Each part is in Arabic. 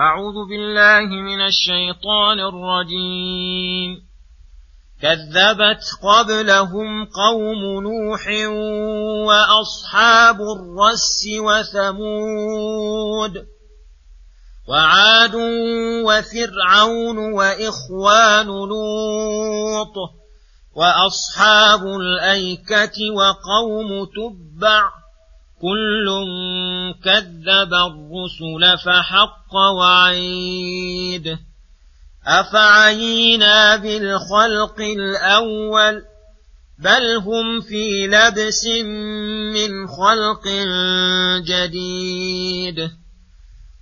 أعوذ بالله من الشيطان الرجيم. كذبت قبلهم قوم نوح وأصحاب الرس وثمود وعاد وفرعون وإخوان لوط وأصحاب الأيكة وقوم تبع كل كذب الرسل فحق وعيد أفعينا بالخلق الأول بل هم في لبس من خلق جديد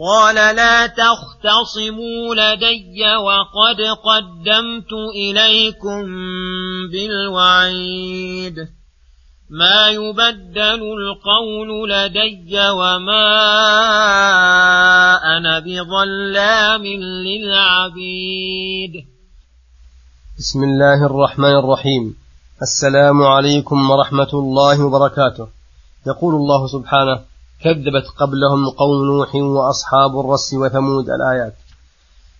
قال لا تختصموا لدي وقد قدمت إليكم بالوعيد. ما يبدل القول لدي وما أنا بظلام للعبيد. بسم الله الرحمن الرحيم. السلام عليكم ورحمة الله وبركاته. يقول الله سبحانه كذبت قبلهم قوم نوح وأصحاب الرس وثمود الآيات.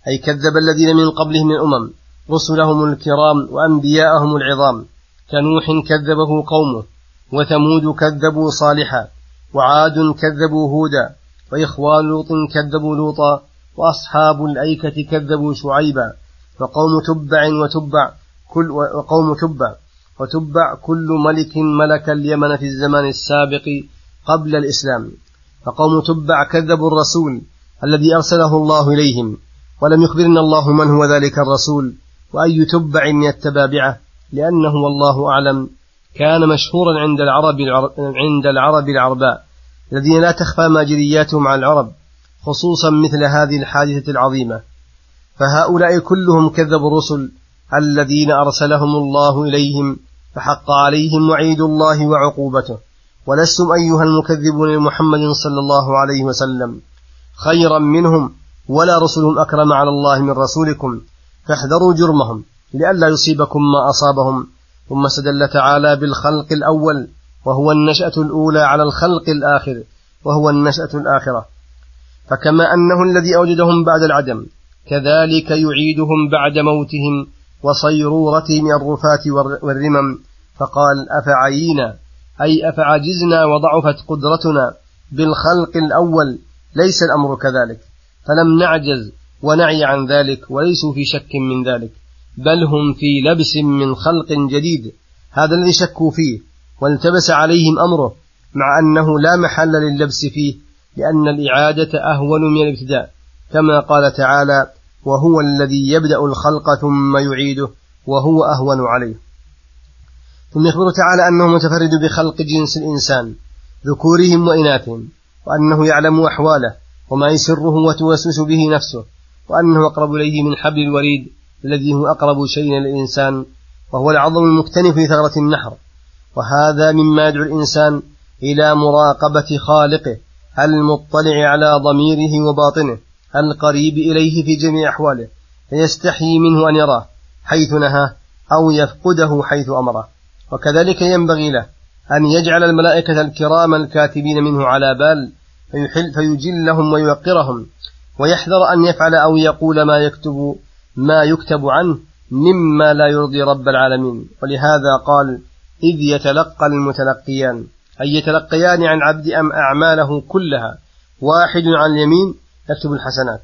أي كذب الذين من قبلهم من الأمم رسلهم الكرام وأنبياءهم العظام. كنوح كذبه قومه وثمود كذبوا صالحا وعاد كذبوا هودا وإخوان لوط كذبوا لوطا وأصحاب الأيكة كذبوا شعيبا. وقوم تبع وتبع كل وقوم تبع وتبع كل ملك ملك اليمن في الزمان السابق قبل الإسلام فقوم تبع كذبوا الرسول الذي أرسله الله إليهم ولم يخبرنا الله من هو ذلك الرسول وأي تبع من التبابعة لأنه والله أعلم كان مشهورا عند العرب عند العرب العرباء الذين لا تخفى ماجرياتهم على العرب خصوصا مثل هذه الحادثة العظيمة. فهؤلاء كلهم كذبوا الرسل الذين أرسلهم الله إليهم فحق عليهم وعيد الله وعقوبته. ولستم أيها المكذبون لمحمد صلى الله عليه وسلم خيرا منهم ولا رسلهم أكرم على الله من رسولكم فاحذروا جرمهم لئلا يصيبكم ما أصابهم ثم استدل تعالى بالخلق الأول وهو النشأة الأولى على الخلق الآخر وهو النشأة الآخرة فكما أنه الذي أوجدهم بعد العدم كذلك يعيدهم بعد موتهم وصيرورتهم الرفات والرمم فقال أفعينا أي أفعجزنا وضعفت قدرتنا بالخلق الأول ليس الأمر كذلك. فلم نعجز ونعي عن ذلك وليسوا في شك من ذلك. بل هم في لبس من خلق جديد. هذا الذي شكوا فيه والتبس عليهم أمره مع أنه لا محل لللبس فيه لأن الإعادة أهون من الابتداء. كما قال تعالى وهو الذي يبدأ الخلق ثم يعيده وهو أهون عليه. ثم يخبر تعالى أنه متفرد بخلق جنس الإنسان ذكورهم وإناثهم وأنه يعلم أحواله وما يسره وتوسوس به نفسه وأنه أقرب إليه من حبل الوريد الذي هو أقرب شيء للإنسان وهو العظم المكتنف في ثغرة النحر. وهذا مما يدعو الإنسان إلى مراقبة خالقه المطلع على ضميره وباطنه القريب إليه في جميع أحواله فيستحيي منه أن يراه حيث نهاه أو يفقده حيث أمره. وكذلك ينبغي له أن يجعل الملائكة الكرام الكاتبين منه على بال فيحل فيجلهم ويوقرهم ويحذر أن يفعل أو يقول ما يكتب ما يكتب عنه مما لا يرضي رب العالمين. ولهذا قال إذ يتلقى المتلقيان أي يتلقيان عن عبد أم أعماله كلها واحد عن اليمين يكتب الحسنات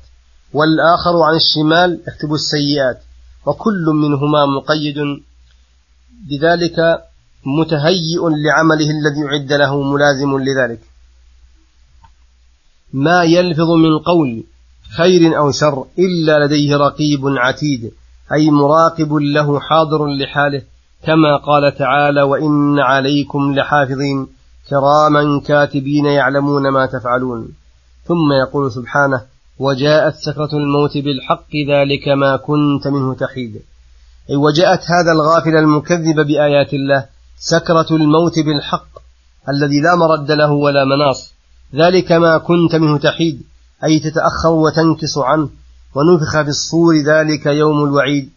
والآخر عن الشمال يكتب السيئات وكل منهما مقيد بذلك متهيئ لعمله الذي يعد له ملازم لذلك. ما يلفظ من قول خير أو شر إلا لديه رقيب عتيد أي مراقب له حاضر لحاله كما قال تعالى وإن عليكم لحافظين كراما كاتبين يعلمون ما تفعلون ثم يقول سبحانه وجاءت سكرة الموت بالحق ذلك ما كنت منه تحيد وجاءت هذا الغافل المكذب بآيات الله سكرة الموت بالحق الذي لا مرد له ولا مناص. ذلك ما كنت منه تحيد أي تتأخر وتنكس عنه ونفخ في الصور ذلك يوم الوعيد.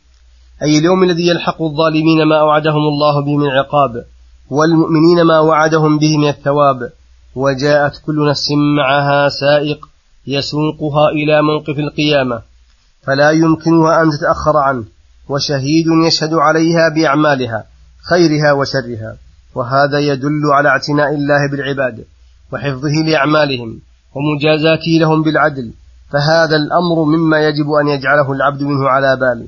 أي اليوم الذي يلحق الظالمين ما أوعدهم الله به من عقاب والمؤمنين ما وعدهم به من الثواب. وجاءت كل نفس معها سائق يسوقها إلى موقف القيامة فلا يمكنها أن تتأخر عنه. وشهيد يشهد عليها بأعمالها خيرها وشرها. وهذا يدل على اعتناء الله بالعباد وحفظه لأعمالهم ومجازاته لهم بالعدل. فهذا الأمر مما يجب أن يجعله العبد منه على بال.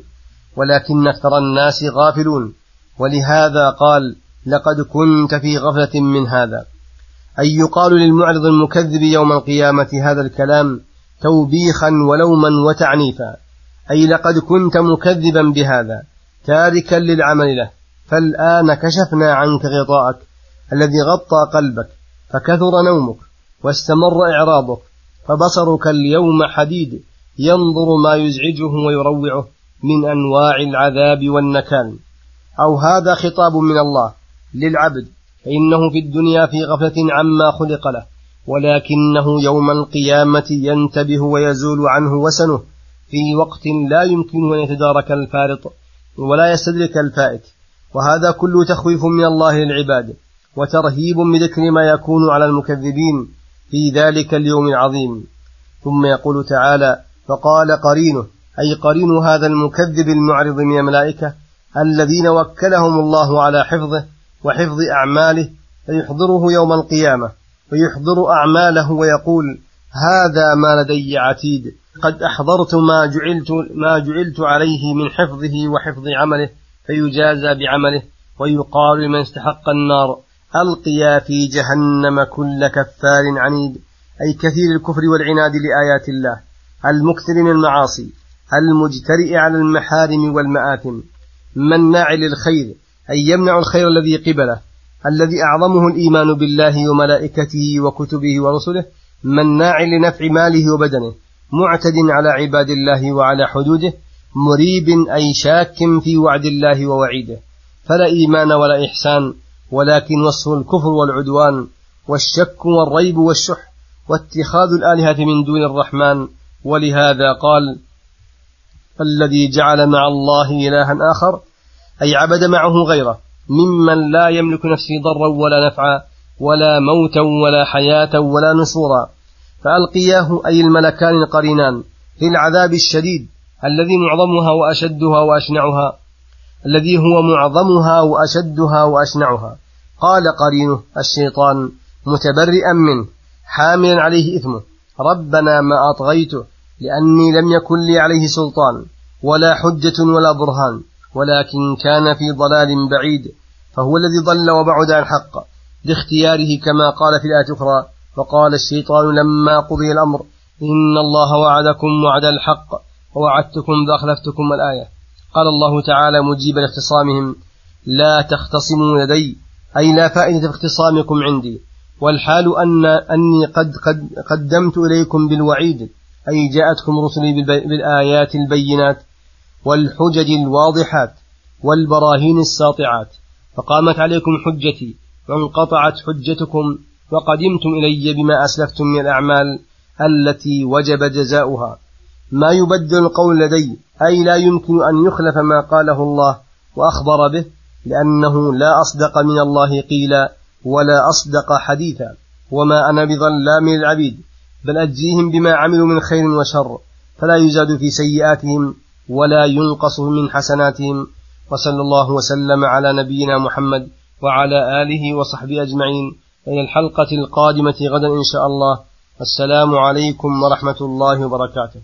ولكن أكثر الناس غافلون. ولهذا قال لقد كنت في غفلة من هذا. أي يقال للمعرض المكذب يوم القيامة هذا الكلام توبيخا ولوما وتعنيفا. أي لقد كنت مكذبا بهذا تاركا للعمل له فالآن كشفنا عنك غطاءك الذي غطى قلبك فكثر نومك واستمر إعراضك فبصرك اليوم حديد ينظر ما يزعجه ويروعه من أنواع العذاب والنكال. أو هذا خطاب من الله للعبد فإنه في الدنيا في غفلة عما خلق له ولكنه يوم القيامة ينتبه ويزول عنه وسنه في وقت لا يمكنه أن يتدارك الفارط ولا يستدرك الفائت. وهذا كله تخويف من الله للعباد وترهيب بذكر ما يكون على المكذبين في ذلك اليوم العظيم. ثم يقول تعالى فقال قرينه أي قرين هذا المكذب المعرض من الملائكة الذين وكلهم الله على حفظه وحفظ أعماله فيحضره يوم القيامة ويحضر أعماله ويقول هذا ما لدي عتيد. قد أحضرت ما جعلت ما جعلت عليه من حفظه وحفظ عمله فيجازى بعمله ويقال لمن استحق النار ألقيا في جهنم كل كفار عنيد أي كثير الكفر والعناد لآيات الله المكثر من المعاصي المجترئ على المحارم والمآثم مناع للخير أي يمنع الخير الذي قبله الذي أعظمه الإيمان بالله وملائكته وكتبه ورسله مناع لنفع ماله وبدنه. معتد على عباد الله وعلى حدوده مريب أي شاك في وعد الله ووعيده. فلا إيمان ولا إحسان ولكن وصف الكفر والعدوان والشك والريب والشح واتخاذ الآلهة من دون الرحمن. ولهذا قال الذي جعل مع الله إلها آخر أي عبد معه غيره ممن لا يملك نفسه ضرا ولا نفعا ولا موتا ولا حياة ولا نشورا. فألقياه أي الملكان القرينان في العذاب الشديد الذي معظمها وأشدها وأشنعها الذي هو معظمها وأشدها وأشنعها. قال قرينه الشيطان متبرئا منه حاملا عليه إثمه ربنا ما أطغيته لأني لم يكن لي عليه سلطان ولا حجة ولا برهان ولكن كان في ضلال بعيد فهو الذي ضل وبعد عن الحق باختياره كما قال في الآية الأخرى فقال الشيطان لما قضي الأمر إن الله وعدكم وعد الحق ووعدتكم فأخلفتكم الآية. قال الله تعالى مجيبا لاختصامهم لا تختصموا لدي أي لا فائدة في اختصامكم عندي. والحال أن أني قد, قد قدمت إليكم بالوعيد أي جاءتكم رسلي بالآيات البينات والحجج الواضحات والبراهين الساطعات. فقامت عليكم حجتي وانقطعت حجتكم وقدمتم إلي بما أسلفتم من الأعمال التي وجب جزاؤها. ما يبدل القول لدي أي لا يمكن أن يخلف ما قاله الله وأخبر به لأنه لا أصدق من الله قيلا ولا أصدق حديثا. وما أنا بظلام العبيد بل أجزيهم بما عملوا من خير وشر فلا يزاد في سيئاتهم ولا ينقص من حسناتهم. وصلى الله وسلم على نبينا محمد وعلى آله وصحبه أجمعين. إلى الحلقة القادمة غدا إن شاء الله. السلام عليكم ورحمة الله وبركاته.